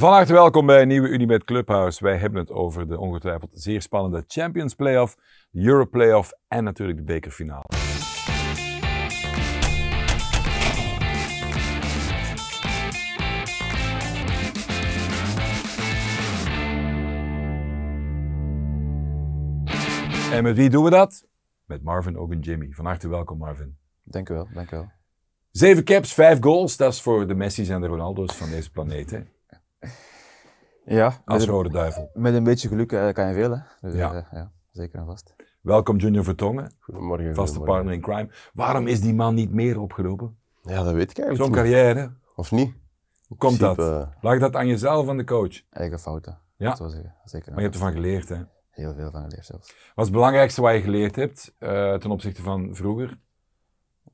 Van harte welkom bij een nieuwe Unibet Clubhouse. Wij hebben het over de ongetwijfeld zeer spannende Champions Playoff, de Euro Playoff en natuurlijk de bekerfinale. En met wie doen we dat? Met Marvin ook en Jimmy. Van harte welkom Marvin. Dank u wel, dank u wel. Zeven caps, vijf goals. Dat is voor de Messi's en de Ronaldo's van deze planeet. Hè? Ja, Als rode duivel. met een beetje geluk eh, kan je veel, hè. Dus, Ja. ja. ja, zeker en vast. Welkom Junior Vertongen, Goedemorgen. vaste goedemorgen. partner in crime. Waarom is die man niet meer opgelopen? Ja, dat weet ik eigenlijk Zo'n niet. carrière. Of niet? Hoe komt dat? eh, Lag dat aan jezelf, aan de coach? Eigen fouten, Ja. zo zeggen. Zeker Maar je hebt ervan geleerd, hè? Heel veel van geleerd zelfs. Wat is het belangrijkste wat je geleerd hebt eh, ten opzichte van vroeger?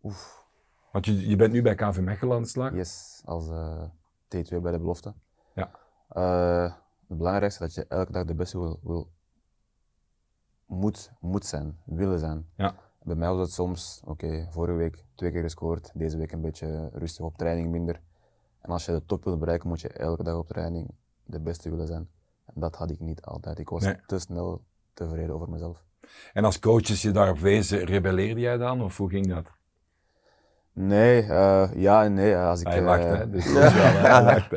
Oef, Want je, je bent nu bij KV Mechelen aan de slag. yes, als eh, T2 bij de belofte. Ja. Eh, het belangrijkste is dat je elke dag de beste wil, wil moet, moet zijn, willen zijn. Ja. Bij mij was het soms, oké, vorige week twee keer gescoord, deze week een beetje rustig op training minder. En als je de top wil bereiken, moet je elke dag op training de beste willen zijn. En dat had ik niet altijd. Ik was Nee. te snel tevreden over mezelf. En als coaches je daarop wezen, rebelleerde jij dan? Of hoe ging dat? Nee, eh, ja en nee. Als ik, Hij eh, lacht, hè? Dus hij lacht,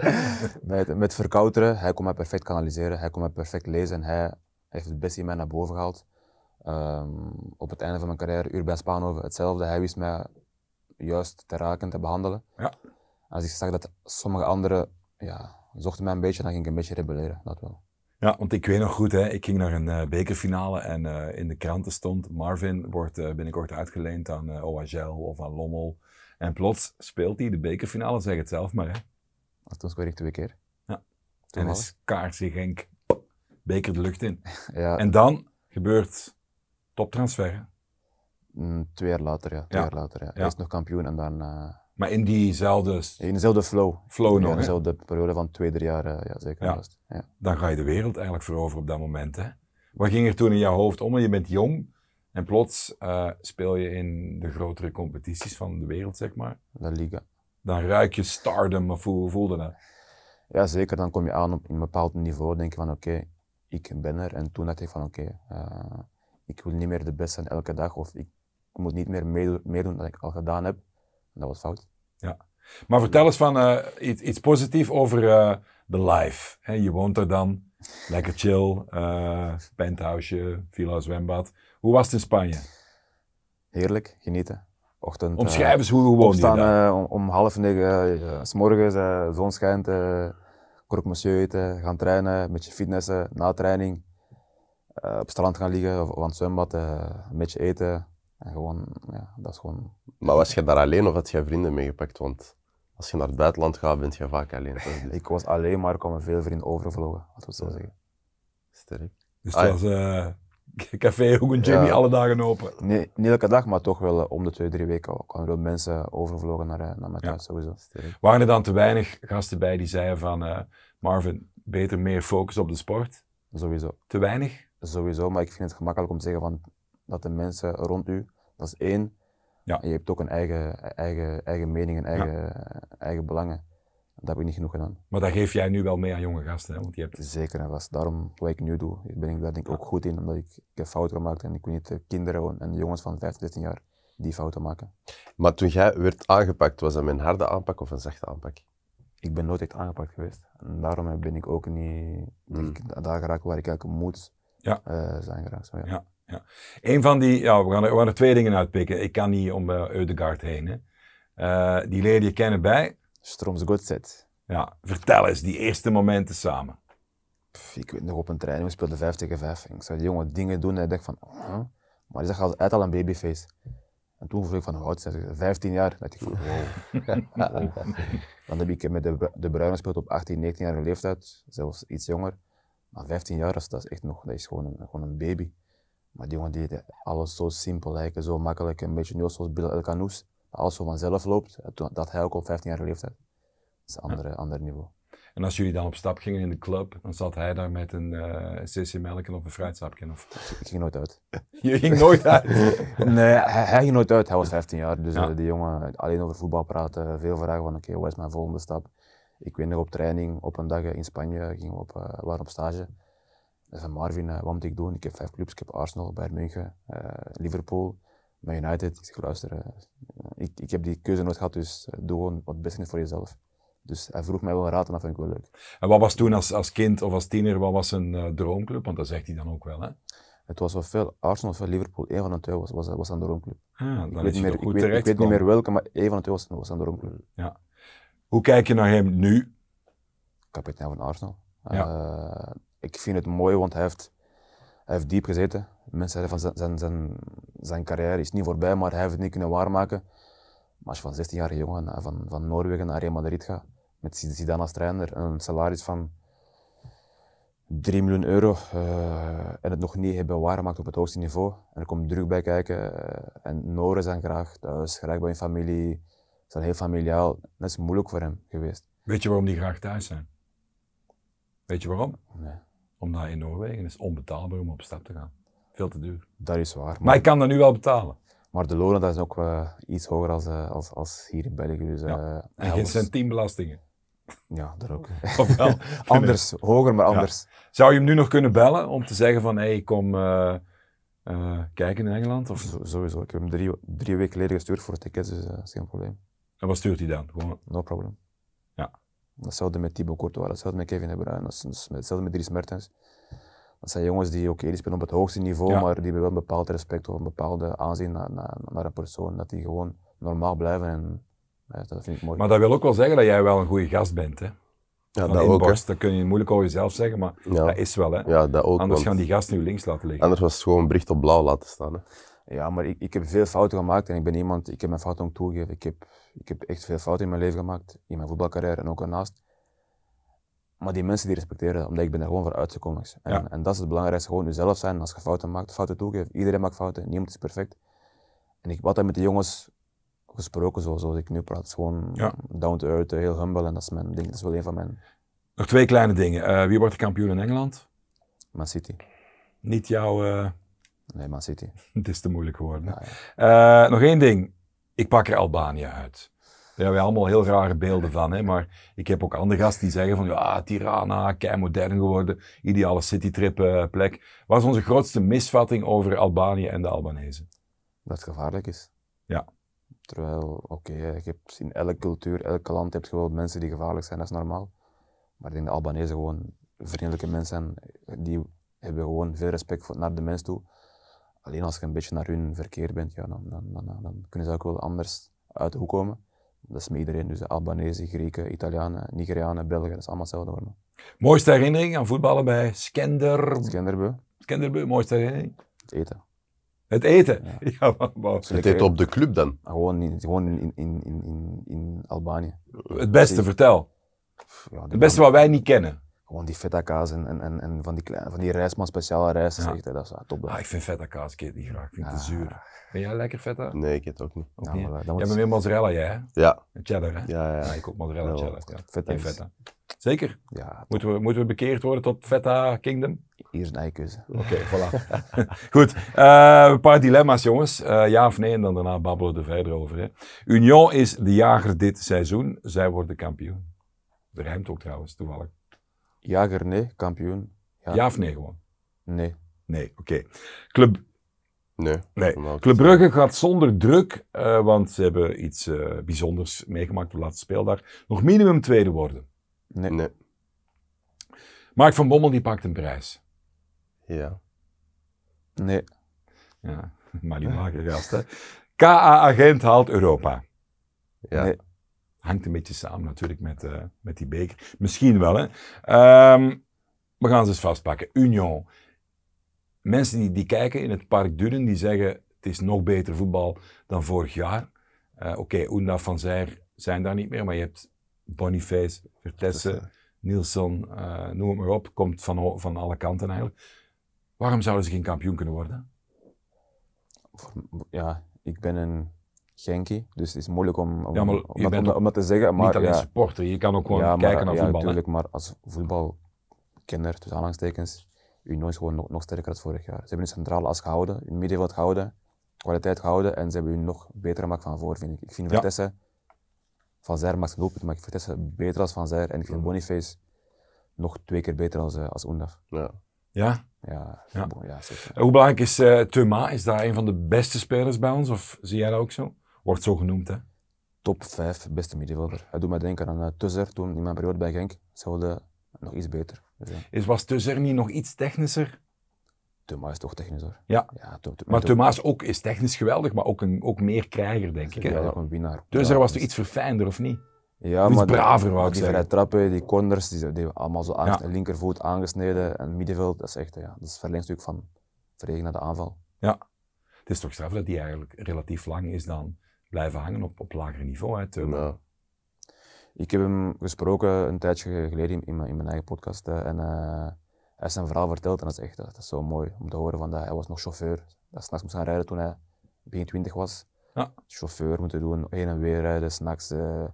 met, met verkouteren, hij kon mij perfect kanaliseren, hij kon mij perfect lezen en hij heeft het beste in mij naar boven gehaald. Ehm, op het einde van mijn carrière, Urban Spaanhoven, hetzelfde. Hij wist mij juist te raken, te behandelen. Ja. Als ik zag dat sommige anderen ja, zochten mij een beetje, dan ging ik een beetje rebelleren, dat wel. Ja, want ik weet nog goed, hè, ik ging naar een eh, bekerfinale en eh, in de kranten stond Marvin wordt eh, binnenkort uitgeleend aan eh OHL of aan Lommel. En plots speelt hij de bekerfinale, zeg het zelf maar. Hè. En toen scoorde ik twee keer. Ja. En is Genk beker de lucht in. Ja, En dan gebeurt toptransfer. mm, twee jaar later, ja. Twee Ja. jaar later, ja. Eerst nog kampioen en dan eh, Maar in diezelfde in dezelfde flow. flow nog, hè, dezelfde periode van twee, drie jaar, eh, ja, zeker Ja. Ja. dan ga je de wereld eigenlijk veroveren op dat moment. Hè. Wat ging er toen in jouw hoofd om? Je bent jong en plots eh, speel je in de grotere competities van de wereld, zeg maar. La Liga. Dan ruik je stardom, of hoe voelde dat? Ja, zeker. Dan kom je aan op een bepaald niveau. Denk je van oké, ik ben er. En toen dacht ik van oké, eh, ik wil niet meer de beste zijn elke dag. Of ik moet niet meer meedoen, meedoen dat ik al gedaan heb. En dat was fout. Maar vertel eens van eh, iets, iets positiefs over de life. Je woont er dan, lekker chill, eh penthouseje, villa, zwembad. Hoe was het in Spanje? Heerlijk, genieten. Ochtend. eh, Omschrijf eens hoe woon je opstaan eh, om, om half negen, eh, s morgens, eh zon schijnt, eh croque monsieur eten, gaan trainen, een beetje fitnessen, na training. eh, op het strand gaan liggen of, of aan het zwembad, eh, een beetje eten. En gewoon, ja, dat is gewoon Maar was je daar alleen of had je vrienden meegepakt? Want als je naar het buitenland gaat, ben je vaak alleen. Dat Ik was alleen, maar er kwamen veel vrienden overgevlogen, laten we het zo zeggen. sterk. Dus Ah, het was eh, café Hoek en Jimmy Ja. alle dagen open. Nee, niet elke dag, maar toch wel eh, om de twee, drie weken kwamen er wel mensen overgevlogen naar, eh, naar mijn Ja. thuis, sowieso. sterk. Waren er dan te weinig gasten bij die zeiden van eh, Marvin, beter meer focus op de sport? Sowieso. Te weinig? Sowieso, maar ik vind het gemakkelijk om te zeggen van, dat de mensen rond u, dat is één. Ja. En je hebt ook een eigen, eigen, eigen mening en eigen, eigen belangen. Dat heb ik niet genoeg gedaan. Maar dat geef jij nu wel mee aan jonge gasten, hè? want je hebt Zeker en vast. Daarom wat ik nu doe, ben ik daar denk ik ook goed in, omdat ik, ik heb fouten gemaakt en ik wil niet de kinderen en de jongens van 15, 16 jaar die fouten maken. Maar toen jij werd aangepakt, was dat een harde aanpak of een zachte aanpak? Ik ben nooit echt aangepakt geweest. En daarom ben ik ook niet ik, daar geraakt waar ik eigenlijk moet Ja. eh, zijn geraakt. Zo, ja. Ja. Een van die, ja, we gaan er, we gaan er twee dingen uitpikken. Ik kan niet om uh, Eudegaard heen. Hè. Eh, die leerde je kennen bij. Stroms Godset. Ja, vertel eens, die eerste momenten samen. Pff, ik weet nog op een training, we speelden 5 tegen 5. En ik zag die jongen dingen doen en ik dacht van, huh? maar die zag altijd al een babyface. En toen vroeg ik van, hoe oud is hij? 15 jaar. dacht ik wow. Dan heb ik met de, de Bruin gespeeld op 18, 19 jaar leeftijd, zelfs iets jonger. Maar 15 jaar, dat is, dat is echt nog, dat is gewoon een, gewoon een baby. Maar die jongen deed alles zo simpel, lijken, zo makkelijk, een beetje nu zoals Bill El Canoes. Alles zo vanzelf loopt, dat- hij ook op 15 jaar leeftijd. Dat is een andere, ander niveau. En als jullie dan op stap gingen in de club, dan zat hij daar met een eh cc melken of een fruitsapje. Of... Ik ging nooit uit. Je ging nooit uit. Nee, hij, hij ging nooit uit. Hij was 15 jaar. Dus Ja. eh, die jongen alleen over voetbal praten. Veel vragen van oké, wat is mijn volgende stap? Ik weet nog op training, op een dag in Spanje, gingen we op, uh, waren op stage. Van Marvin, uh, wat moet ik doen? Ik heb vijf clubs, ik heb Arsenal, Bayern München, uh, Liverpool, Man United. Ik zeg, luister, ik, ik heb die keuze nooit gehad, dus doe gewoon wat het beste is voor jezelf. Dus hij vroeg mij wel een raad en dat vind ik wel leuk. En wat was toen als, als kind of als tiener, wat was een droomclub? Want dat zegt hij dan ook wel, hè? Het was wel veel Arsenal, veel Liverpool. Eén van de twee was, was, was aan de droomclub. Ah, ik, weet niet meer, ik, weet, ik weet niet meer welke, maar één van de twee was, was aan de droomclub. Ja. Hoe kijk je naar hem nu? Kapitein van Arsenal. Ja. Uh, ik vind het mooi, want hij heeft, hij heeft diep gezeten. Mensen zeggen van zijn, zijn, zijn, zijn carrière is niet voorbij, maar hij heeft het niet kunnen waarmaken. Maar als je van 16 jaar jongen van, van Noorwegen naar Real Madrid gaat, met Zidane als trainer, een salaris van 3 miljoen euro uh, en het nog niet hebben waargemaakt op het hoogste niveau. En er komt druk bij kijken. Uh, en Noren zijn graag thuis, graag bij hun familie. Ze zijn heel familiaal. Dat is moeilijk voor hem geweest. Weet je waarom die graag thuis zijn? Weet je waarom? Nee. Omdat in Noorwegen is het onbetaalbaar om op stap te gaan. Veel te duur. Dat is waar. Maar, maar ik kan dat nu wel betalen. Maar de lonen dat is ook uh, iets hoger als, als, als hier in België. Dus, ja. en geen centieembelastingen. Ja, dat ook. Ofwel, anders, hoger, maar anders. Ja. Zou je hem nu nog kunnen bellen om te zeggen van, hé, hey, kom uh, uh, kijken in Engeland? Of? Sowieso. Ik heb hem drie, drie weken geleden gestuurd voor tickets, dus uh, dat is geen probleem. En wat stuurt hij dan? Gewoon... No problem. Hetzelfde met Thibaut Courtois, hetzelfde met Kevin De Bruyne, hetzelfde met Dries Mertens. Dat zijn jongens die, oké, okay, die spelen op het hoogste niveau, ja. maar die hebben wel een bepaald respect of een bepaalde aanzien naar, naar, naar een persoon. Dat die gewoon normaal blijven en ja, dat vind ik mooi. Maar dat wil ook wel zeggen dat jij wel een goede gast bent, hè? Ja, dat ook. Borst, dat kun je moeilijk over jezelf zeggen, maar ja. dat is wel. Hè? Ja, dat ook, Anders gaan die gasten nu links laten liggen. Anders was het gewoon een bericht op blauw laten staan. Hè? Ja, maar ik, ik heb veel fouten gemaakt en ik ben iemand, ik heb mijn fouten ook toegegeven. Ik heb, ik heb echt veel fouten in mijn leven gemaakt, in mijn voetbalcarrière en ook ernaast. Maar die mensen die respecteren, omdat ik ben er gewoon voor uitgekomen. En, ja. en dat is het belangrijkste, gewoon jezelf zijn. Als je fouten maakt, fouten toegeven. Iedereen maakt fouten, niemand is perfect. En ik heb altijd met de jongens gesproken zoals ik nu praat. gewoon ja. down to earth, heel humble en dat is mijn ding. Dat is wel een van mijn... Nog twee kleine dingen. Uh, wie wordt de kampioen in Engeland? Man City. Niet jouw... Uh... Nee, Man City. Het is te moeilijk geworden. Ja, ja. Uh, nog één ding. Ik pak er Albanië uit. Daar hebben we allemaal heel rare beelden van. Hè? Maar ik heb ook andere gasten die zeggen van ja, Tirana, kei modern geworden, ideale citytrip plek. Wat is onze grootste misvatting over Albanië en de Albanese? Dat het gevaarlijk is. Ja. Terwijl, oké, okay, je hebt in elke cultuur, elk land heb je wel mensen die gevaarlijk zijn, dat is normaal. Maar ik denk de Albanese gewoon vriendelijke mensen zijn, die hebben gewoon veel respect voor, naar de mens toe. Alleen als je een beetje naar hun verkeer bent, ja, dan, dan, dan, dan kunnen ze ook wel anders uit de hoek komen. Dat is met iedereen, dus de Albanese, Grieken, Italianen, Nigerianen, Belgen, dat is allemaal hetzelfde voor me. Mooiste herinnering aan voetballen bij Skender... Skenderbeu. Skenderbeu, mooiste herinnering? Het eten. Het eten? Ja, ja maar, maar. Het eten op de club dan? Gewoon in, gewoon in, in, in, in, in Albanië. Het beste, vertel. Ja, het beste wat wij niet kennen. Gewoon die feta kaas en, en, en, van die, kleine, van die rijstman speciale rijst. Ja. Echt, dat is ah, top. Ah, ik vind feta kaas, ik eet niet graag. Ik vind het te zuur. Ben jij lekker feta? Nee, ik eet ook niet. Ook Ja, niet. maar dat Jij moet- bent meer mozzarella, jij hè? Ja, En Cheddar hè? ja, ja. Ja, ik ook mozzarella en Ja. cheddar. Ja. Feta Geen is- feta. Zeker? Ja. Moeten we, moeten we bekeerd worden tot feta kingdom? hier is een keuze. Oké, voilà. Goed, Eh, een paar dilemma's jongens. Eh, ja of nee, en dan daarna babbelen we er verder over. Hè. Union is de jager dit seizoen. Zij worden kampioen. Dat rijmt ook trouwens, toevallig. Jager, nee. Kampioen. Ja, Ja of nee gewoon? Nee. Nee, oké. Club, Nee. nee. Club. Brugge gaat zonder druk, eh, want ze hebben iets eh, bijzonders meegemaakt op de laatste speeldag. Nog minimum tweede worden. Nee. Nee. Mark van Bommel die pakt een prijs. Ja. Nee. Ja, maar die mager gast hè. KA-agent haalt Europa. Ja. Nee. Hangt een beetje samen natuurlijk met, eh, met die beker. Misschien wel, hè. Ehm, we gaan ze eens vastpakken. Union. Mensen die, die kijken in het Park Duren, die zeggen het is nog beter voetbal dan vorig jaar. Eh, Oké, Oenda van Zijr zijn daar niet meer, maar je hebt Boniface, Vertessen, Nielsen, eh, noem het maar op. Komt van, van alle kanten eigenlijk. Waarom zouden ze geen kampioen kunnen worden? Ja, ik ben een Genki, dus het is moeilijk om, om, Ja, maar om, dat, bent om, dat- om dat te zeggen. Maar niet alleen ja, supporter, je kan ook gewoon ja, maar, kijken naar ja, voetbal. hè. natuurlijk, maar als voetbalkenner, tussen aanhalingstekens, Union is gewoon nog, nog sterker dan vorig jaar. Ze hebben hun centrale as gehouden, hun middenveld gehouden, kwaliteit gehouden en ze hebben hun nog beter gemaakt van voor, vind ik. Ik vind Ja. Vertessen Van Zijr maakt een doelpunt, maar ik vind Vitesse beter als Van Zijr. En ik vind Boniface nog twee keer beter als, eh, als Oendaf. Ja. Ja? Ja, Ja. bon, ja Hoe belangrijk is eh Thuma? Is daar een van de beste spelers bij ons? Of zie jij dat ook zo? Wordt zo genoemd, hè? Top 5 beste middenvelder. Hij doet mij denken aan uh, toen in mijn periode bij Genk. Hetzelfde, nog iets beter. Dus, ja. Is, was Tuzzer niet nog iets technischer? Thuma is toch technisch hoor. Ja. ja Maar is ook is technisch geweldig, maar ook, een, ook meer krijger, denk ik. Ja, een winnaar. Was dus- toch iets verfijnder, of niet? Ja, iets maar die- braver, wou ik die zeggen. trappen, die corners, die, die allemaal zo aan Ja. linkervoet aangesneden. En middenveld, dat is echt ja, dat is het verlengstuk van verregen naar de aanval. Ja. Het is toch straf dat die eigenlijk relatief lang is dan blijven hangen op, op lager niveau, hè? Ja. Ik heb hem gesproken een tijdje geleden in mijn, in mijn eigen podcast. en eh, hij heeft zijn verhaal verteld en dat is echt dat is zo mooi om te horen. Van dat hij was nog chauffeur. Dat s'nachts moest gaan rijden toen hij begin 20 was. Ja. Chauffeur moeten doen, heen en weer rijden, s'nachts eh,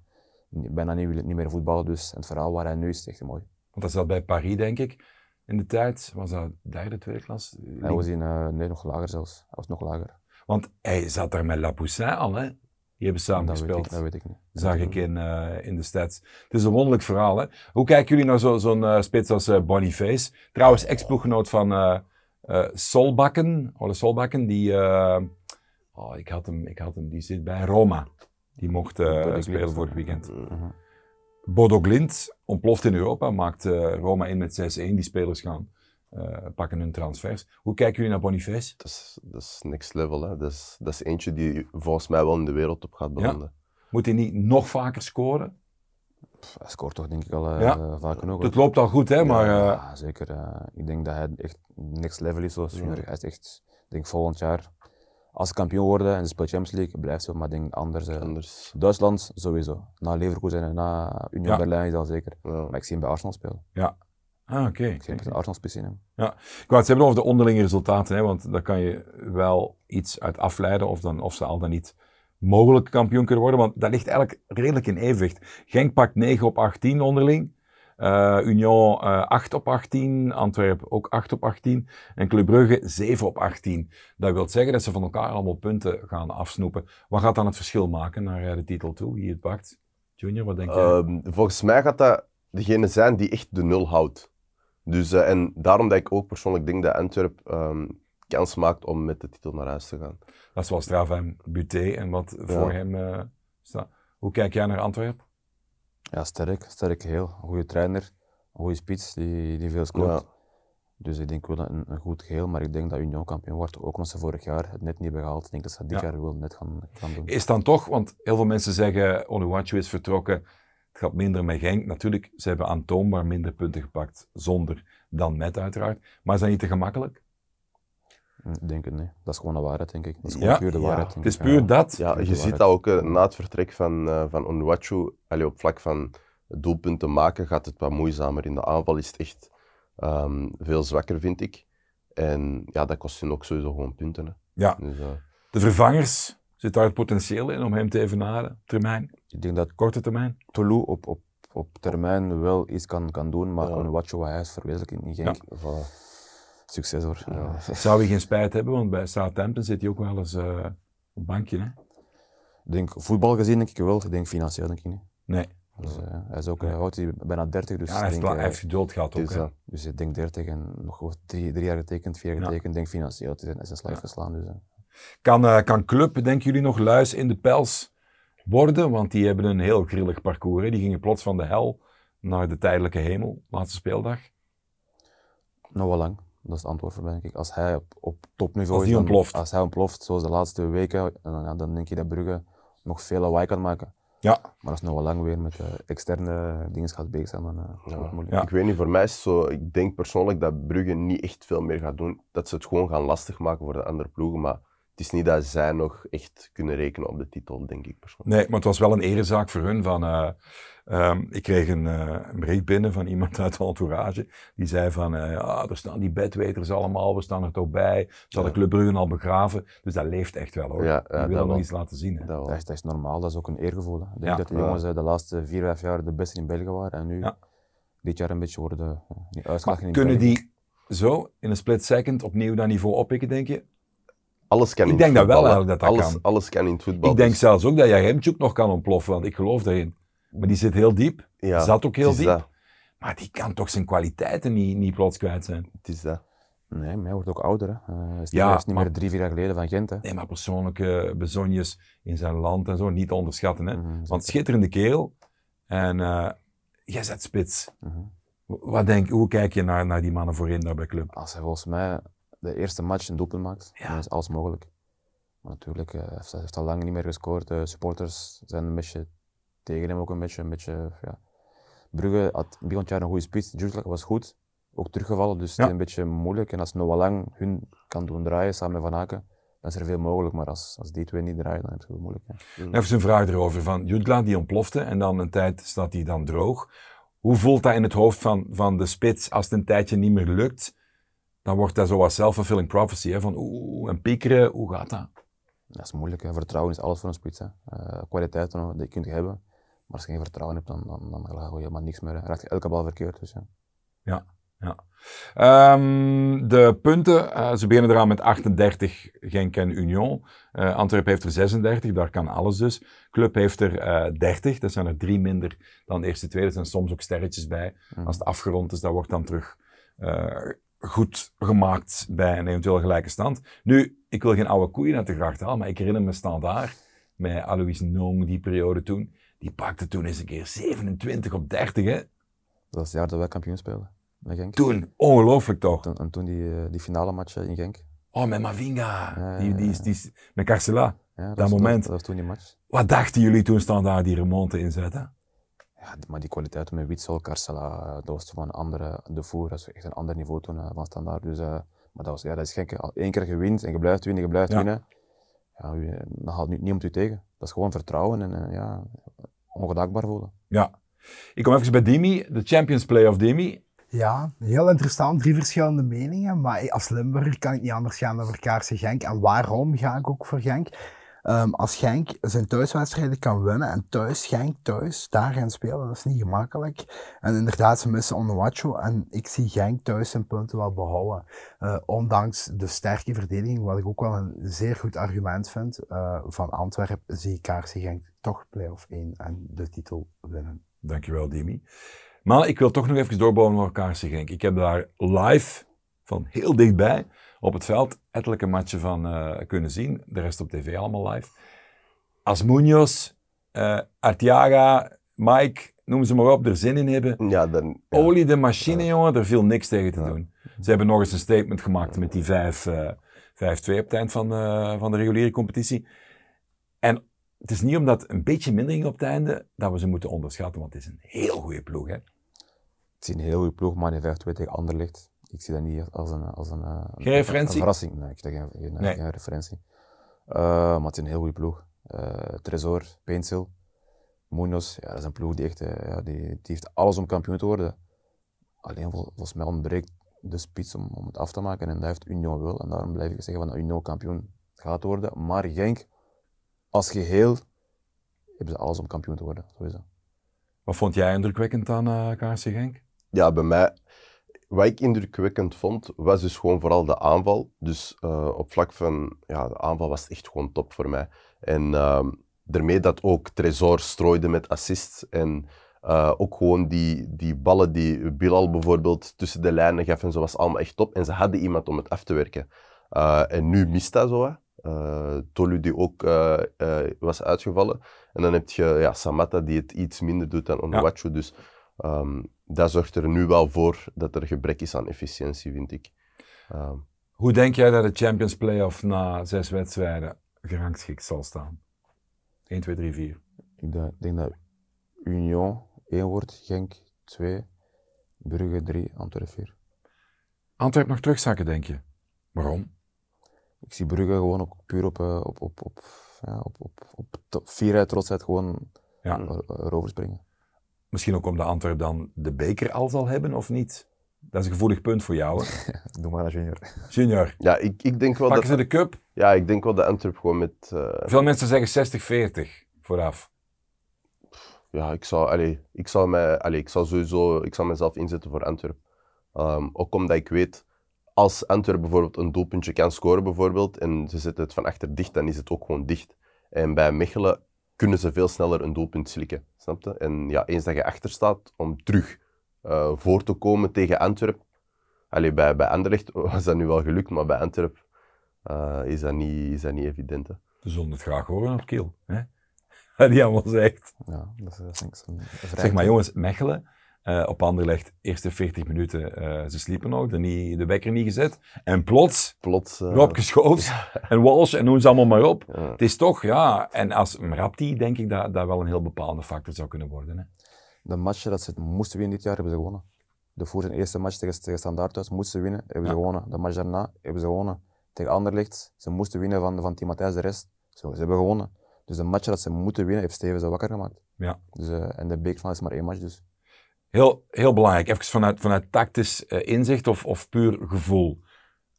bijna niet, niet meer voetballen. Dus en het verhaal waar hij nu is, is echt mooi. Want dat zat bij Paris, denk ik, in de tijd. Was dat derde, tweede klas? Hij was in, eh, nee, nog lager zelfs. Hij was nog lager. Want hij zat daar met Lapoussin al, hè? Die hebben samen dat, weet gespeeld. ik, dat weet ik niet. zag ik in, eh, in de stats. Het is een wonderlijk verhaal. Hè? Hoe kijken jullie naar zo- zo'n eh, spits als eh, Boniface? Trouwens, ex-ploeggenoot van Solbakken. Ole Solbakken, die... oh, ik, had hem, ik had hem, die zit bij Roma. Die mocht spelen Glimt. vorig weekend. Mhm. Bodo Glint ontploft in Europa, maakt Roma in met 6-1. Die spelers gaan eh, pakken hun transfers. Hoe kijken jullie naar Boniface? Dat, is, dat is next level. Hè. Dat, is, dat is eentje die volgens mij wel in de wereldtop gaat belanden. Moet hij niet nog vaker scoren? Pff, Hij scoort toch denk ik al eh Ja. vaak genoeg. Het loopt al goed, hè? Maar eh, Ja, zeker. eh, ik denk dat hij echt next level is zoals junior. Hij is echt, ik denk volgend jaar, als ze kampioen worden en ze speelt Champions League, blijft zo. Maar ik denk anders. eh, Anders. Duitsland sowieso. Na Leverkusen en na Union Ja. Berlin is dat zeker. Ja. Maar ik zie hem bij Arsenal spelen. Ah, oké. Ik hem echt een Arsenal spits in hem. Ik wou het hebben over de onderlinge resultaten, hè, want daar kan je wel iets uit afleiden of, dan, of ze al dan niet mogelijk kampioen kunnen worden, want dat ligt eigenlijk redelijk in evenwicht. Genk pakt 9 op 18 onderling, eh, Union eh 8 op 18, Antwerpen ook 8 op 18 en Club Brugge 7 op 18. Dat wil zeggen dat ze van elkaar allemaal punten gaan afsnoepen. Wat gaat dan het verschil maken naar eh, de titel toe, wie het pakt? Junior, wat denk jij? Ehm, volgens mij gaat dat degene zijn die echt de nul houdt. Dus, eh, en daarom dat ik ook persoonlijk denk dat Antwerp ehm, kans maakt om met de titel naar huis te gaan. Dat is wel straf hem, Buté en wat voor hem eh, staat. Hoe kijk jij naar Antwerpen? Ja, sterk. Sterk geheel. Een goede trainer, een goede spits die, die veel scoort. Ja. Dus ik denk wel een, een goed geheel, maar ik denk dat Union kampioen wordt. Ook omdat ze vorig jaar het net niet hebben gehaald. Ik denk dat ze dit Ja. jaar wel net gaan, gaan doen. Is dan toch, want heel veel mensen zeggen Onuachu is vertrokken, het gaat minder met Genk. Natuurlijk, ze hebben aantoonbaar minder punten gepakt zonder dan met uiteraard. Maar is dat niet te gemakkelijk? Hm, Ik denk het niet. Dat is gewoon de waarheid, denk ik. Dat is Ja. puur de Ja. waarheid. denk Het is puur dat. Ja, je ziet dat ook eh, na het vertrek van, eh van Onuachu, allee, op vlak van doelpunten maken, gaat het wat moeizamer. In de aanval is het echt ehm, veel zwakker, vind ik. En ja, dat kost hun ook sowieso gewoon punten. Hè. Ja, Dus, eh, de vervangers, zit daar het potentieel in om hem te evenaren? op Termijn, Ik denk dat korte termijn? Toulouse op, op, op termijn wel iets kan, kan doen, maar Ja. een watje wat hij is verwezenlijkt in Genk. voilà. Succes hoor. Ja. Zou hij geen spijt hebben, want bij Southampton zit hij ook wel eens eh, op een bankje. Hè? Denk voetbal gezien denk ik wel, ik denk financieel denk ik niet. Nee, Dus, eh, hij is ook Nee. oud, hij bijna 30, dus ja, hij, heeft, denk, la- eh, hij heeft geduld gehad ook. Dus, hè. ik denk 30 en nog drie, drie jaar getekend, vier jaar Ja. getekend. Ik denk financieel, het is een, is een slag Ja. geslaan. Dus. Kan, eh, kan Club, denken jullie nog, luis in de pels worden? Want die hebben een heel grillig parcours. Hè? Die gingen plots van de hel naar de tijdelijke hemel, laatste speeldag. Nog wel lang, dat is het antwoord voor mij denk ik. Als hij op, op topniveau Als is, die dan- ontploft. als hij ontploft, zoals de laatste weken, dan, ja, dan denk je dat Brugge nog veel lawaai kan maken. Ja, Maar als het nog wel lang weer met eh, externe dingen gaat bezig zijn, dan wordt het moeilijk. Ja. Ik weet niet, voor mij is het zo, ik denk persoonlijk dat Brugge niet echt veel meer gaat doen. Dat ze het gewoon gaan lastig maken voor de andere ploegen. Maar het is niet dat zij nog echt kunnen rekenen op de titel, denk ik persoonlijk. nee, maar het was wel een erezaak voor hun. Van, eh, ehm, ik kreeg een, eh, een bericht binnen van iemand uit de entourage. Die zei van, eh, ja, er staan die bedweters allemaal, we staan er toch bij. Ze hadden Ja. Club Brugge al begraven. Dus dat leeft echt wel hoor. Ja, ja, die willen nog iets laten zien. Hè. Dat is, dat is normaal, dat is ook een eergevoel. hè. Ik denk Ja. dat de jongens de laatste vier, vijf jaar de beste in België waren en nu Ja. dit jaar een beetje worden in kunnen België. die zo in een split second opnieuw dat niveau oppikken, denk je? Alles kan Ik in denk dat wel eigenlijk dat dat alles, kan. Alles kan in het voetbal. Ik denk dus, zelfs ook dat Jaremchuk nog kan ontploffen, want ik geloof daarin. Maar die zit heel diep, ja, zat ook heel diep. Dat, Maar die kan toch zijn kwaliteiten niet, niet plots kwijt zijn. het is dat. Nee, maar hij wordt ook ouder. Hè. Eh, hij is niet, Ja, hij is niet maar- meer drie, vier jaar geleden van Gent. Hè. Nee, maar persoonlijke bezonjes in zijn land en zo niet te onderschatten. Hè? Mhm, Want schitterende kerel. En eh jij zet spits. Mhm. Wat denk, hoe kijk je naar, naar die mannen voorin daar bij club? Als hij volgens mij de eerste match een doelpunt maakt, Ja. dan is alles mogelijk. Maar natuurlijk, eh, hij heeft, hij heeft al lang niet meer gescoord. De supporters zijn een beetje tegen hem ook een beetje. Een beetje ja. Brugge had begin van het jaar een goede spits. Jules was goed, ook teruggevallen, dus het is een beetje moeilijk. En als Noah Lang hun kan doen draaien samen met Van Aken, dan is er veel mogelijk. Maar als, als die twee niet draaien, dan is het heel moeilijk. Ja. Even een vraag erover. Van Jutla die ontplofte en dan een tijd staat hij dan droog. Hoe voelt dat in het hoofd van, van de spits als het een tijdje niet meer lukt? Dan wordt dat zoals self-fulfilling prophecy. Hè? Van oeh, en piekeren, hoe gaat dat? Dat is moeilijk. Hè. Vertrouwen is alles voor een spits. Hè. Eh, kwaliteiten die je kunt hebben. Maar als je geen vertrouwen hebt, dan, dan, dan gaat je helemaal niks meer. Hè. Raakt je elke bal verkeerd. Dus, ja. Ehm, de punten, eh, ze beginnen eraan met 38, Genk en Union. Eh Antwerpen heeft er 36, daar kan alles dus. Club heeft er eh 30, dat zijn er drie minder dan de eerste twee. Er zijn soms ook sterretjes bij. Mhm. Als het afgerond is, dat wordt dan terug goed gemaakt bij een eventueel gelijke stand. Nu, ik wil geen oude koeien uit de gracht halen, maar ik herinner me Standaard met Alois Nong, die periode toen. Die pakte toen eens een keer 27 op 30, hè. Dat was het jaar dat wij kampioen speelden. Met Genk. Toen, ongelooflijk toch? Toen- en toen die, eh, die finale match in Genk. Oh, met Mavinga. Ja, Die, die, die, met Carcela. Ja, Dat was- moment. Dat, was toen die match. Wat dachten jullie toen Standaard die remonte inzetten? Ja, maar die kwaliteiten met Witsel, Carcela, eh, dat was van een andere, de voer, dat is echt een ander niveau toen eh, van standaard. Dus, eh, maar dat was, ja, dat is gek. één keer gewint en je blijft winnen, je blijft Ja. winnen. Ja, u- dan haalt nu niemand u tegen. Dat is gewoon vertrouwen en ja, ongedaakbaar voelen. Ja. Ik kom even bij Dimi, de Champions Play of Dimi. Ja, heel interessant. Drie verschillende meningen. Maar als Limburger kan ik niet anders gaan dan voor Kaarsen Genk. En waarom ga ik ook voor Genk? Ehm, als Genk zijn thuiswedstrijden kan winnen en thuis, Genk thuis, daar gaan spelen, dat is niet gemakkelijk. En inderdaad, ze missen Onuachu en ik zie Genk thuis zijn punten wel behouden. Eh, ondanks de sterke verdediging, wat ik ook wel een zeer goed argument vind, eh, van Antwerpen zie ik Kaarsen Genk toch play-off 1 en de titel winnen. Dankjewel, Dimi. Maar ik wil toch nog even doorbouwen naar Kaarsen Genk. Ik heb daar live, van heel dichtbij, op het veld, ettelijke matchen van eh, kunnen zien. De rest op tv allemaal live. Als Munoz, eh Artiaga, Mike, noem ze maar op, er zin in hebben. Ja, dan, ja. Olie de machine, jongen, er viel niks tegen te doen. Ze hebben nog eens een statement gemaakt met die 5, eh, 5-2 op het eind van, eh, van de reguliere competitie. En het is niet omdat een beetje minder ging op het einde, dat we ze moeten onderschatten, want het is een heel goede ploeg. Hè? Het is een heel goede ploeg, maar die 5-2 tegen Anderlecht. Ik zie dat niet als een, als een, eh, een, Geen referentie? een verrassing. Nee, ik zie geen, geen, Nee. geen referentie. Eh, maar het is een heel goede ploeg. Eh Tresor, Peensil, Munoz, ja, dat is een ploeg die echt, ja, die, die heeft alles om kampioen te worden. Alleen vol- volgens mij ontbreekt de spits om, om het af te maken en dat heeft Union wel. En daarom blijf ik zeggen van dat Union kampioen gaat worden. Maar Genk, als geheel, hebben ze alles om kampioen te worden. Sowieso. Wat vond jij indrukwekkend aan uh, Genk? Ja, bij mij, wat ik indrukwekkend vond, was dus gewoon vooral de aanval. Dus eh, op vlak van, ja, de aanval was echt gewoon top voor mij. En ehm, daarmee dat ook Tresor strooide met assists en eh, ook gewoon die, die ballen die Bilal bijvoorbeeld tussen de lijnen gaf en zo, was allemaal echt top. En ze hadden iemand om het af te werken. Eh, en nu mist dat zo. Tolu die ook was uitgevallen. En dan heb je ja, Samatta die het iets minder doet dan Onuachu. Dus ehm, dat zorgt er nu wel voor dat er gebrek is aan efficiëntie, vind ik. Ehm, Hoe denk jij dat de Champions Playoff na zes wedstrijden gerangschikt zal staan? 1, 2, 3, 4. Ik denk, dat Union 1 wordt, Genk 2, Brugge 3, Antwerpen 4. Antwerpen nog terugzakken, denk je? Waarom? Ik zie Brugge gewoon ook puur op, eh, op, op, op, ja, op, op, op to- fierheid, trotsheid gewoon Ja. er- erover springen. Misschien ook omdat Antwerpen dan de beker al zal hebben, of niet? Dat is een gevoelig punt voor jou, hè? Doe maar als junior. Junior, ja, ik, ik denk wel pakken dat, ze de cup? ja, ik denk wel dat Antwerp gewoon met... eh, Veel mensen zeggen 60-40 vooraf. ja, ik zou, allee, ik zou mij, allee, ik zou sowieso, ik zou mezelf inzetten voor Antwerp. Ehm, ook omdat ik weet, als Antwerpen bijvoorbeeld een doelpuntje kan scoren bijvoorbeeld, en ze zetten het van achter dicht, dan is het ook gewoon dicht. En bij Mechelen kunnen ze veel sneller een doelpunt slikken. Snap je? En ja, eens dat je achter staat, om terug eh, voor te komen tegen Antwerpen. Allee, bij, bij Anderlecht was dat nu wel gelukt, maar bij Antwerpen eh, is, dat niet, is dat niet evident. Hè. Ze zullen het graag horen op Kiel. Hè? Wat die allemaal zegt. Ja, dat is, dat is Zeg maar jongens, Mechelen, eh, op Anderlecht, eerste 40 minuten, eh, ze sliepen nog, de, niet, de wekker niet gezet. En plots, Plots. eh, Rob en Walsh en noem ze allemaal maar op. ja. Het is toch, ja, en als Mrapti denk ik dat dat wel een heel bepalende factor zou kunnen worden. Hè? De matchen dat ze moesten winnen dit jaar, hebben ze gewonnen. De voor zijn eerste match tegen, tegen Standaard thuis moesten ze winnen, hebben ze Ja. gewonnen. De match daarna hebben ze gewonnen. Tegen Anderlecht, ze moesten winnen van, van Team Matthijs de rest. Zo, ze hebben gewonnen. Dus de match dat ze moeten winnen, heeft Steven ze wakker gemaakt. Ja. Dus, en de bekerfinale is maar één match, dus. Heel, heel belangrijk, even vanuit, vanuit tactisch eh, inzicht of, of puur gevoel.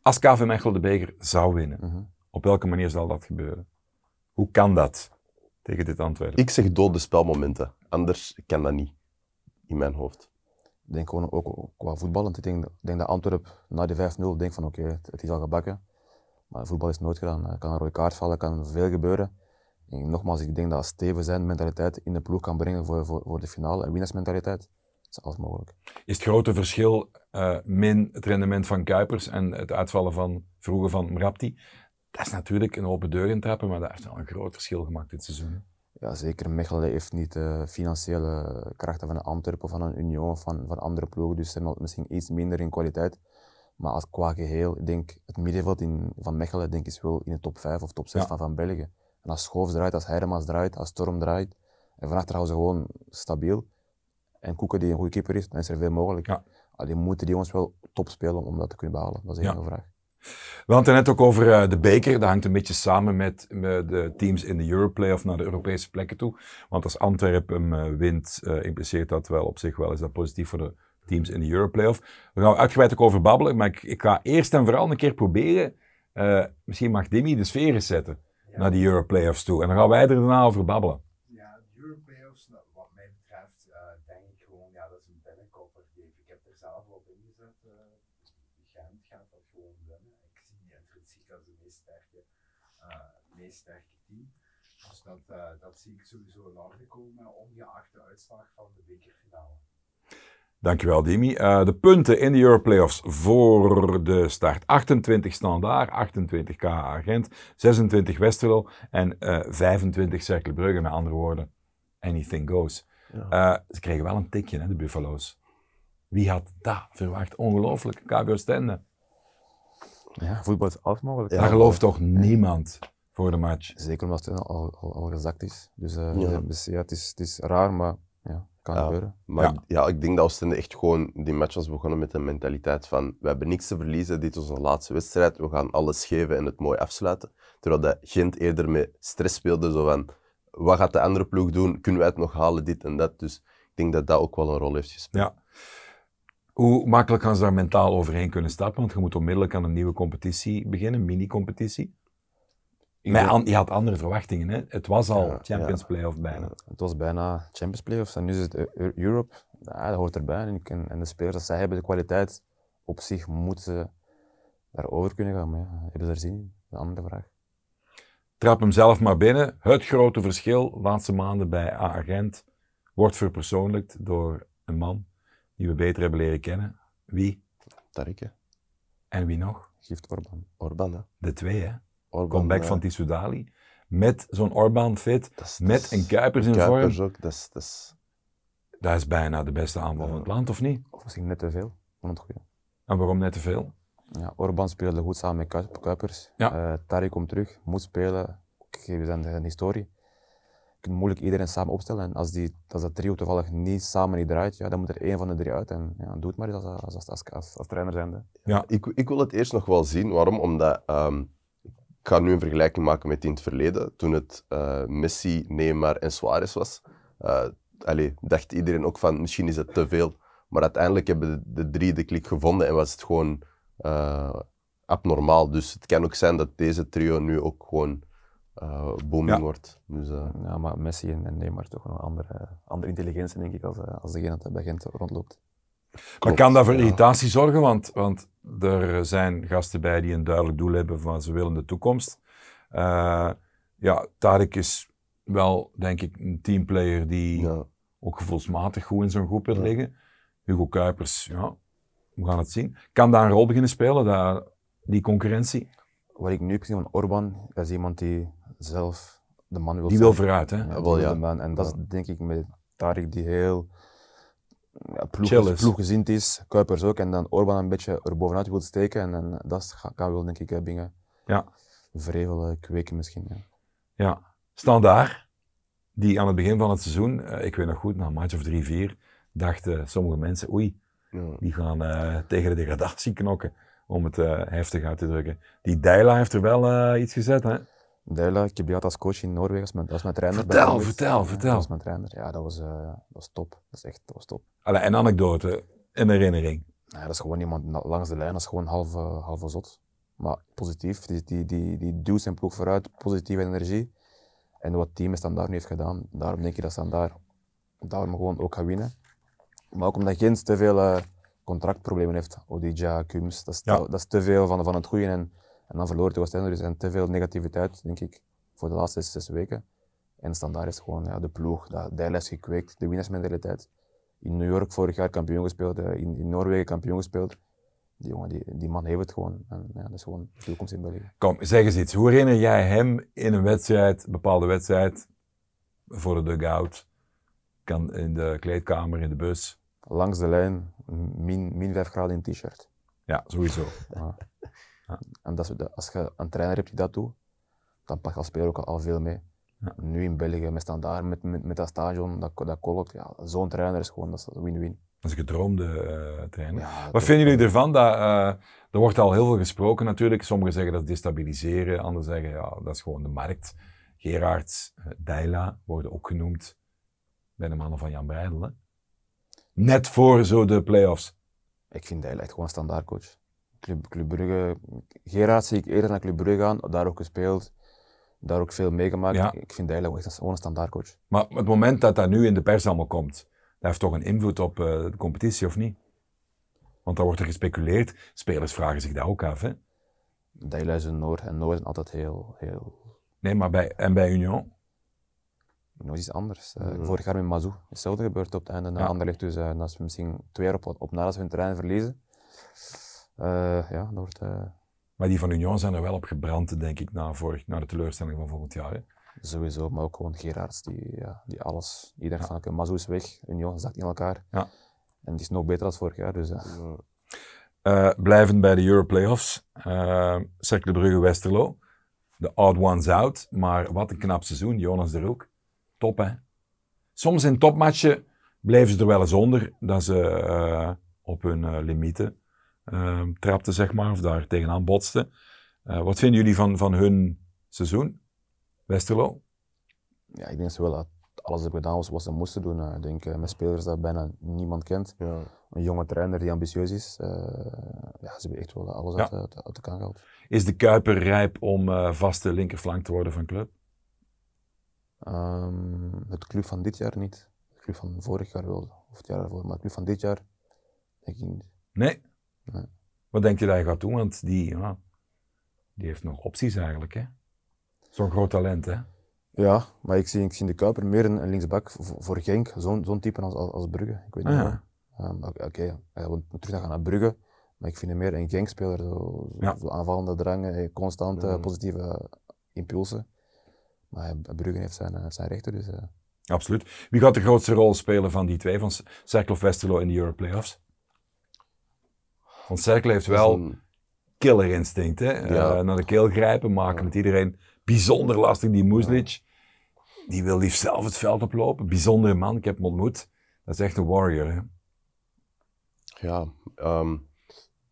Als KV Mechelen de beker zou winnen, Mhm. op welke manier zal dat gebeuren? Hoe kan dat tegen dit Antwerpen? Ik zeg dode spelmomenten. Anders kan dat niet. In mijn hoofd. Ik denk gewoon ook qua voetballend. Ik denk, ik denk dat Antwerpen na die 5-0 denkt van oké, het, het is al gebakken. Maar voetbal is nooit gedaan. Er kan een rode kaart vallen, er kan veel gebeuren. En nogmaals, ik denk dat Steven zijn mentaliteit in de ploeg kan brengen voor, voor, voor de finale. En winnaarsmentaliteit is alles mogelijk. Is het grote verschil eh, min het rendement van Kuipers en het uitvallen van vroeger van Mrapti? Dat is natuurlijk een open deur intrappen, maar dat heeft wel een groot verschil gemaakt dit seizoen. Ja, zeker. Mechelen heeft niet de financiële krachten van een Antwerpen of van een Union of van, van andere ploegen. Dus ze hebben misschien iets minder in kwaliteit. Maar als qua geheel, ik denk het middenveld in, van Mechelen denk ik, is wel in de top 5 of top 6 Ja. van, van België. En als Schoofs draait, als Heidemans draait, als Storm draait, en van achter houden ze gewoon stabiel. En Koeken die een goede keeper is, dan is er veel mogelijk. Ja. Alleen moeten die jongens wel top spelen om dat te kunnen behalen. Dat is de Ja. vraag. We hadden het net ook over eh, de beker. Dat hangt een beetje samen met, de teams in de Europlayoff naar de Europese plekken toe. Want als Antwerpen hem eh, wint, eh, impliceert dat wel op zich wel. Is dat positief voor de teams in de Europlayoff. We gaan uitgebreid ook over babbelen. Maar ik, ik ga eerst en vooral een keer proberen. eh, misschien mag Dimmy de sfeer eens zetten naar die Europlayoffs toe. En dan gaan wij er daarna over babbelen. Ja, de Europlayoffs, nou, wat mij betreft, eh, denk ik gewoon, ja, dat is een binnenkopper. Dave. Ik heb er zelf op ingezet. eh Gent gaat dat gewoon winnen. Ik zie die intrinsiek als de meest sterke, eh, meest sterke team. Dus dat, eh, dat zie ik sowieso in orde komen, ongeacht de uitslag van de bekerfinale. Dankjewel, Dimi. Eh, de punten in de Europlayoffs voor de start. 28 Standaard, 28 KA Gent, 26 Westerlo en eh 25 Cercle Brugge. Met andere woorden, anything goes. Ja. Eh, ze kregen wel een tikje, hè, de Buffalo's. Wie had dat verwacht? Ongelooflijk. KVO Stende. Ja, voetbal is alles mogelijk. Ja. Daar gelooft toch niemand voor de match? Zeker omdat het al, al, al gezakt is. Dus, eh, Ja. dus ja, het, is, het is raar, maar ja, kan Ja. gebeuren. Maar Ja. ik- ja. ik denk dat Oostende echt gewoon die match was begonnen met een mentaliteit van we hebben niks te verliezen, dit is onze laatste wedstrijd, we gaan alles geven en het mooi afsluiten. Terwijl dat Gent eerder met stress speelde, zo van wat gaat de andere ploeg doen, kunnen wij het nog halen, dit en dat. Dus ik denk dat dat ook wel een rol heeft gespeeld. Ja. Hoe makkelijk gaan ze daar mentaal overheen kunnen stappen? Want je moet onmiddellijk aan een nieuwe competitie beginnen, mini-competitie. Maar an- je had andere verwachtingen, hè? Het was al Ja, Champions ja. Playoff bijna. Het was bijna Champions Playoffs en nu is het Eu- Eu- Europe. Ja, dat hoort erbij. En, en, de spelers, als zij hebben de kwaliteit op zich, moeten daarover kunnen gaan. Maar ja, hebben ze er zin in? Dat is een andere vraag. Trap hem zelf maar binnen. Het grote verschil, de laatste maanden bij A-agent, wordt verpersoonlijkt door een man die we beter hebben leren kennen. Wie Tarik, hè. en wie nog? Gift Orban. Orban, hè. De twee, hè? Orban, Comeback van Tissoudali. Met zo'n Orban fit, met een Kuipers in Kuipers vorm. ook, dat is... Dat is Dat is bijna de beste aanval van het land, of niet? Of misschien net te veel. Van het goede. En waarom net te veel? Ja, Orban speelde goed samen met Kuip- Kuipers. Ja. Eh, Tariq komt terug, moet spelen. Oké, we zijn de, de historie. Je kunt moeilijk iedereen samen opstellen. En als, die, als dat trio toevallig niet samen niet draait, ja, dan moet er één van de drie uit. En ja, doe het maar eens als, als, als, als, als, als trainer zijnde. Ik, ik wil het eerst nog wel zien. Waarom? Omdat ehm, ik ga nu een vergelijking maken met in het verleden. Toen het eh, Messi, Neymar en Suarez was. eh allee, dacht iedereen ook van misschien is het te veel. Maar uiteindelijk hebben de, de drie de klik gevonden en was het gewoon eh, abnormaal. Dus het kan ook zijn dat deze trio nu ook gewoon eh, booming Ja. wordt. Dus, Ja, maar Messi en, en Neymar toch nog een andere, andere intelligentie, denk ik, als, als degene dat bij Gent rondloopt. Maar kan dat voor ja. irritatie zorgen? Want, want er zijn gasten bij die een duidelijk doel hebben van ze willen de toekomst. Eh, ja, Tarek is wel, denk ik, een teamplayer die Ja. ook gevoelsmatig goed in zo'n groep wil Ja. liggen. Hugo Kuipers, ja, we gaan het zien. Kan daar een rol beginnen spelen, dat, die concurrentie? Wat ik nu heb gezien van Orban, dat is iemand die zelf de man wil Die wil vooruit, hè? Ja, wel, man. En dat is denk ik met Tarek die heel ja, ploeg, is. ploeggezind is, Kuipers ook, en dan Orban een beetje erbovenuit wil steken. En, en dat ga- kan wel denk ik eh, dingen Ja. vrevel eh, kweken misschien. Ja. Ja, Standaard, die aan het begin van het seizoen, eh, ik weet nog goed, na een match of drie, vier, dachten sommige mensen, oei, Ja. die gaan eh, tegen de degradatie knokken, om het heftig uit te drukken. Die Dijla heeft er wel iets gezet, hè? Deila, ik heb die gehad als coach in Noorwegen, is mijn, is trainer. Vertel, vertel, vertel. Dat was mijn trainer. Ja, dat was, eh, dat was top. Dat is echt dat was top. Allee, een anekdote, een herinnering. Ja, dat is gewoon iemand langs de lijn, dat is gewoon half, eh, half zot. Maar positief, die, die, die, die duwt zijn ploeg vooruit, positieve energie. En wat team Standaard nu heeft gedaan, daarom denk ik dat Standaard daarom gewoon ook gaat winnen. Maar ook omdat Gent te veel eh, contractproblemen heeft. Odija, Kums, dat is, te, dat is te veel van, van het goede. En, en dan verloor de Oostende, dus en te veel negativiteit, denk ik, voor de laatste zes, weken. En Standaard is gewoon ja, de ploeg, dat Dijles gekweekt, de winnaarsmentaliteit. In New York vorig jaar kampioen gespeeld, eh, in, in Noorwegen kampioen gespeeld. Die jongen, die, die man heeft het gewoon. En ja, dat is gewoon de toekomst in België. Kom, zeg eens iets. Hoe herinner jij hem in een wedstrijd, een bepaalde wedstrijd, voor de dugout, kan in de kleedkamer, in de bus? Langs de lijn, min, min 5 graden in t-shirt. Ja, sowieso. Ja. Ja. En dat is, dat- als je een trainer hebt die dat doet, dan pak je als speler ook al veel mee. Ja. Nu in België, met standaard, met, met, met dat stadion, dat, dat kolkt, ja, zo'n trainer is gewoon, win-win. Dat is een gedroomde eh, trainer. Ja, Wat vinden jullie ervan? Dat, eh, er wordt al heel veel gesproken natuurlijk. Sommigen zeggen dat is destabiliseren, anderen zeggen ja, dat is gewoon de markt. Gerards, uh, Deila worden ook genoemd bij de mannen van Jan Breidel. Hè? Net voor zo de play-offs. Ik vind hij echt gewoon standaardcoach. Club, Club Brugge, Gerard zie ik eerder naar Club Brugge gaan, daar ook gespeeld, daar ook veel meegemaakt. Ja. Ik vind hij echt gewoon een standaardcoach. Maar het moment dat dat nu in de pers allemaal komt, dat heeft toch een invloed op eh, de competitie of niet? Want daar wordt er gespeculeerd. Spelers vragen zich dat ook af. Hè? Dijla is een Noor en Noor is altijd heel, heel Nee, maar bij, en bij Union? nog iets anders. Eh, Mhm. Vorig jaar met Mazou, hetzelfde gebeurt op het einde Ja. Anderlecht. Dus eh, als we misschien twee jaar op, op na als we hun terrein verliezen, ja, dat wordt eh, Maar die van Union zijn er wel op gebrand, denk ik, na, vorig, na de teleurstelling van volgend jaar. Hè? sowieso, maar ook gewoon Gerards die, ja, die alles, iedereen van oké, Mazou is weg, Union zakt in elkaar. Ja. En die is nog beter dan vorig jaar. Dus, eh, Eh, blijven bij de Europlayoffs. Uh, Cercle Brugge-Westerlo. De odd ones out. Maar wat een knap seizoen. Jonas de Roek. Top, hè? Soms in topmatchen bleven ze er wel eens onder. Dat ze eh, op hun eh, limieten eh, trapten, zeg maar. Of daar tegenaan botsten. Eh, wat vinden jullie van, van hun seizoen? Westerlo? ja, ik denk dat ze wel dat alles hebben gedaan wat ze moesten doen. Eh, Ik denk eh, met spelers dat bijna niemand kent. Ja. Een jonge trainer die ambitieus is. eh, ja, ze hebben echt wel alles Ja. uit, uit, uit de kan gehaald. Is de Kuiper rijp om eh, vaste linkerflank te worden van club? Ehm, het club van dit jaar niet. Het club van vorig jaar wel, of het jaar ervoor. Maar het club van dit jaar, denk ik niet. Nee? Nee. Wat denk je dat hij gaat doen? Want die, ja, die heeft nog opties eigenlijk. hè? Zo'n groot talent, hè? Ja, maar ik zie, ik zie de Kuiper meer een, linksbak voor, voor Genk, zo'n zo'n type als, als, als Brugge. Ik weet niet Ah. Ehm, Oké, okay, hij wil terug gaan naar Brugge, maar ik vind hem meer een Genk-speler. Zo, zo, Ja. zo aanvallende drang, eh, constante Ja. positieve impulsen. Maar Brugge heeft zijn, eh, zijn rechten, dus... eh, Absoluut. Wie gaat de grootste rol spelen van die twee, van Cercle of Westerlo in de Euro Playoffs? Want Cercle heeft wel een- killer instinct, hè? Ja. Eh, naar de keel grijpen, maken met iedereen bijzonder lastig. Die Moeslic, die wil liefst zelf het veld oplopen. Bijzondere man, ik heb hem ontmoet. Dat is echt een warrior, hè? Ja, ehm,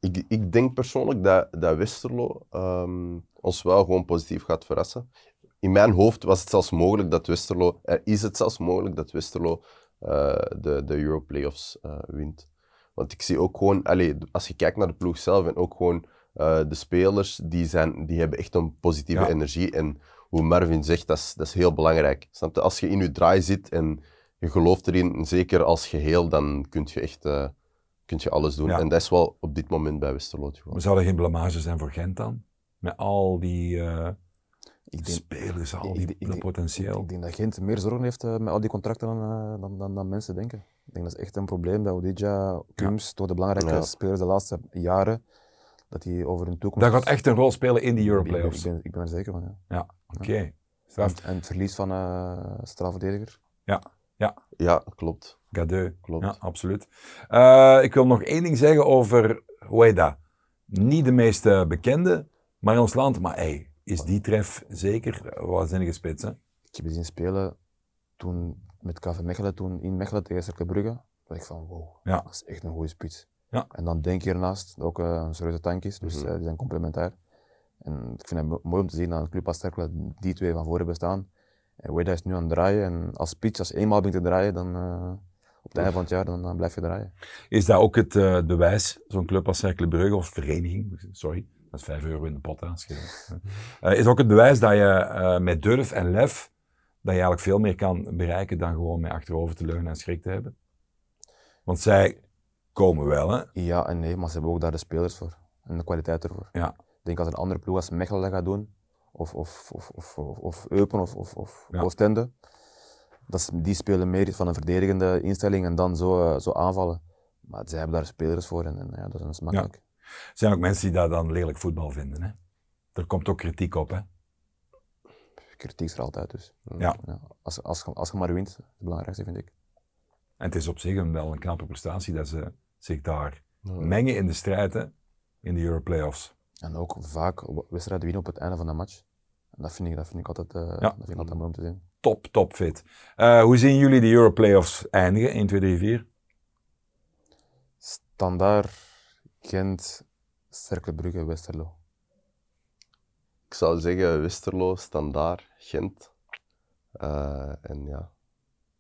ik, ik denk persoonlijk dat, dat Westerlo ehm, ons wel gewoon positief gaat verrassen. In mijn hoofd was het zelfs mogelijk dat Westerlo, er is het zelfs mogelijk dat Westerlo eh, de, de Euro Playoffs eh, wint. Want ik zie ook gewoon, allee, als je kijkt naar de ploeg zelf en ook gewoon eh, de spelers, die, zijn, die hebben echt een positieve Ja. energie. En hoe Marvin zegt, dat is, dat is heel belangrijk. Snap je? Als je in je draai zit en je gelooft erin, zeker als geheel, dan kun je echt eh, kun je alles doen. Ja. En dat is wel op dit moment bij Westerlo het geval. Maar zou er geen blamage zijn voor Gent dan? Met al die eh, Ik denk, spelers, al die ik- ik- dat ik- potentieel. Ik denk dat Gent meer zorgen heeft met al die contracten dan, dan, dan, dan mensen denken. Ik denk dat is echt een probleem bij Odidja, Kums, toch de belangrijke Ja. spelers de laatste jaren, dat die over hun toekomst... dat gaat echt een rol spelen in die Europlayoffs. ik, ben, ik ben er zeker van, ja. Ja, oké. Straf. En, en het verlies van eh strafverdediger. Ja, klopt. Gadeu. Klopt. Ja, absoluut. Eh, ik wil nog één ding zeggen over, dat? Niet de meest eh, bekende, maar in ons land. Maar hey, is die tref zeker waanzinnige spits, hè? Ik heb die zien spelen toen met KV Mechelen, toen in Mechelen tegen Cercle Brugge. dacht ik van wow, Ja. dat is echt een goede spits. Ja. En dan denk je ernaast, dat ook eh, een serieuze tank is, dus Mhm. eh, die zijn complementair. En ik vind het mo- mooi om te zien dat een club als Cercle die twee van voren bestaan. En Weda is nu aan het draaien en als spits, als je eenmaal begint te draaien, dan eh, op het einde van het jaar, dan, dan blijf je draaien. Is dat ook het, eh, bewijs, zo'n club als Cercle Brugge of vereniging, sorry, dat is 5 euro in de pot, Eh, is ook het bewijs dat je eh, met durf en lef, dat je eigenlijk veel meer kan bereiken dan gewoon met achterover te leunen en schrik te hebben? Want zij komen wel, hè? Ja en nee, maar ze hebben ook daar de spelers voor en de kwaliteit ervoor. Ja. Ik denk als een andere ploeg als Mechelen dat gaat doen, of, of, of, of, of, of Eupen of, of, of Ja. Oostende, dat is, die spelen meer van een verdedigende instelling en dan zo, eh, zo aanvallen. Maar zij hebben daar spelers voor en, en ja, dat is makkelijk. Er zijn ook mensen die dat dan lelijk voetbal vinden, hè? Er komt ook kritiek op, hè? Kritiek is er altijd dus. Ja. Als, als, je- als je maar wint, het belangrijkste vind ik. En het is op zich een, wel een knappe prestatie dat ze zich daar Ja. mengen in de strijd, hè? In de Europlayoffs. En ook vaak wedstrijden winnen op het einde van de match. En dat vind ik, dat vind ik, altijd, eh, dat vind ik altijd mooi om te zien. Top, top fit. Eh, hoe zien jullie de Europlayoffs eindigen? 1, 2, 3, 4? Standaard, Gent, Cercle Brugge, Westerlo. Ik zou zeggen Westerlo, Standaard, Gent. Eh, en ja,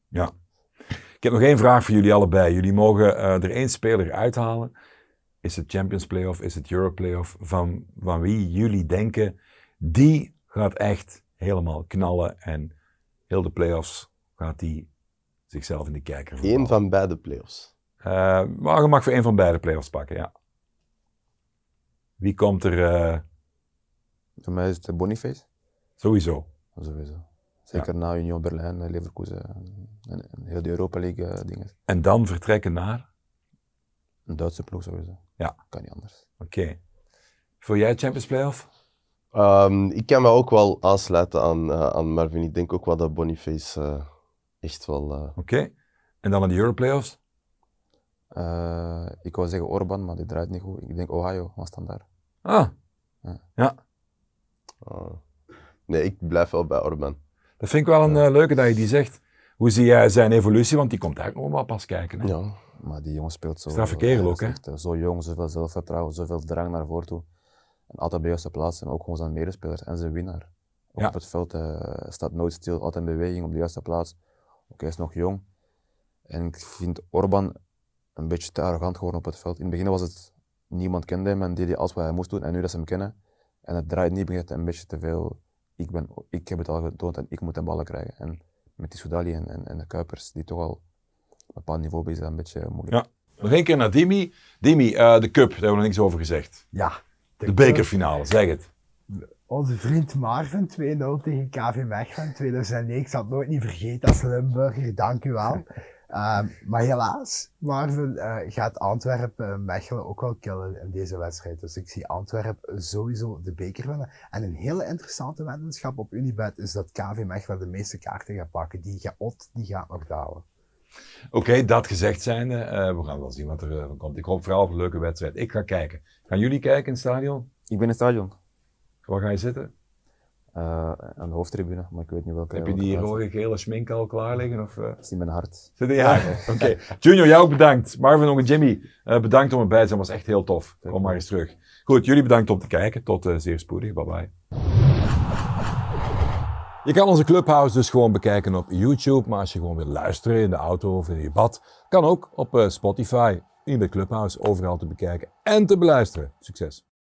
Ja. Ik heb nog één vraag voor jullie allebei. Jullie mogen eh, er één speler uithalen. Is het Champions Playoff, is het Euro Playoff? Van, van wie jullie denken, die gaat echt helemaal knallen en heel de playoffs gaat die zichzelf in de kijker één voetballen. van beide playoffs. Eh, maar je mag voor één van beide playoffs pakken, ja. Wie komt er Voor mij is het Boniface. sowieso? Sowieso. Zeker na Union Berlin, eh, Leverkusen en, en heel de Europa League eh, dingen. En dan vertrekken naar? Een Duitse ploeg sowieso. Ja. Kan niet anders. Oké. Voor jij Champions Playoff? Ehm, ik kan me ook wel aansluiten aan, eh, aan Marvin. Ik denk ook wel dat Boniface eh, echt wel... eh, Oké. En dan in de Euro Playoffs? Eh, ik wou zeggen Orban, maar die draait niet goed. Ik denk Ohio, maar standaard. Ah. Ja. Ja. Ah. Nee, ik blijf wel bij Orban. Dat vind ik wel een eh, leuke dat je die zegt. Hoe zie jij zijn evolutie? Want die komt eigenlijk nog wel pas kijken. Hè? Ja. Maar die jongen speelt zo. Straffe kerel ook, hè? eh, Zo jong, zoveel zelfvertrouwen, zoveel drang naar voren toe. En altijd bij de juiste plaats en ook gewoon zijn medespelers en zijn winnaar. Ook Ja. op het veld eh, staat nooit stil, altijd in beweging op de juiste plaats. Ook hij is nog jong. En ik vind Orban een beetje te arrogant geworden op het veld. In het begin was het niemand kende hem en deed hij alles wat hij moest doen. En nu dat ze hem kennen en het draait niet, begint een beetje te veel. Ik, ben, ik heb het al getoond en ik moet de ballen krijgen. En met die Soudali en, en, en de Kuipers, die toch al op een bepaald niveau bezig zijn, een beetje moeilijk. Ja. Nog één keer naar Dimi. Dimi, eh, de Cup, daar hebben we nog niks over gezegd. Ja. De bekerfinale, zeg het. Onze vriend Marvin 2-0 tegen KV Mechelen 2009. Ik zal het nooit niet vergeten als Limburger, dank u wel. Ehm, maar helaas, Marvin eh, gaat Antwerpen en Mechelen ook wel killen in deze wedstrijd. Dus ik zie Antwerpen sowieso de beker winnen. En een hele interessante weddenschap op Unibet is dat KV Mechelen de meeste kaarten gaat pakken. Die gaat, die gaat nog dalen. Oké, dat gezegd zijnde. eh we gaan wel zien wat er eh, van komt. Ik hoop vooral op een leuke wedstrijd. Ik ga kijken. Gaan jullie kijken in het stadion? Ik ben in het stadion, Waar ga je zitten? Eh, aan de hoofdtribune, maar ik weet niet welke. Heb je die rode, gele schmink al klaar liggen? Of, eh? Dat is in mijn hart. Zit in je haar? Oké. Junior, jou ook bedankt. Marvin ook en Jimmy, eh, bedankt om erbij te zijn. was echt heel tof. Kom maar eens terug. Goed, jullie bedankt om te kijken. Tot eh, zeer spoedig. Bye bye. Je kan onze Clubhouse dus gewoon bekijken op YouTube. Maar als je gewoon wil luisteren in de auto of in je bad, kan ook op eh, Spotify. In de Clubhouse overal te bekijken en te beluisteren. Succes!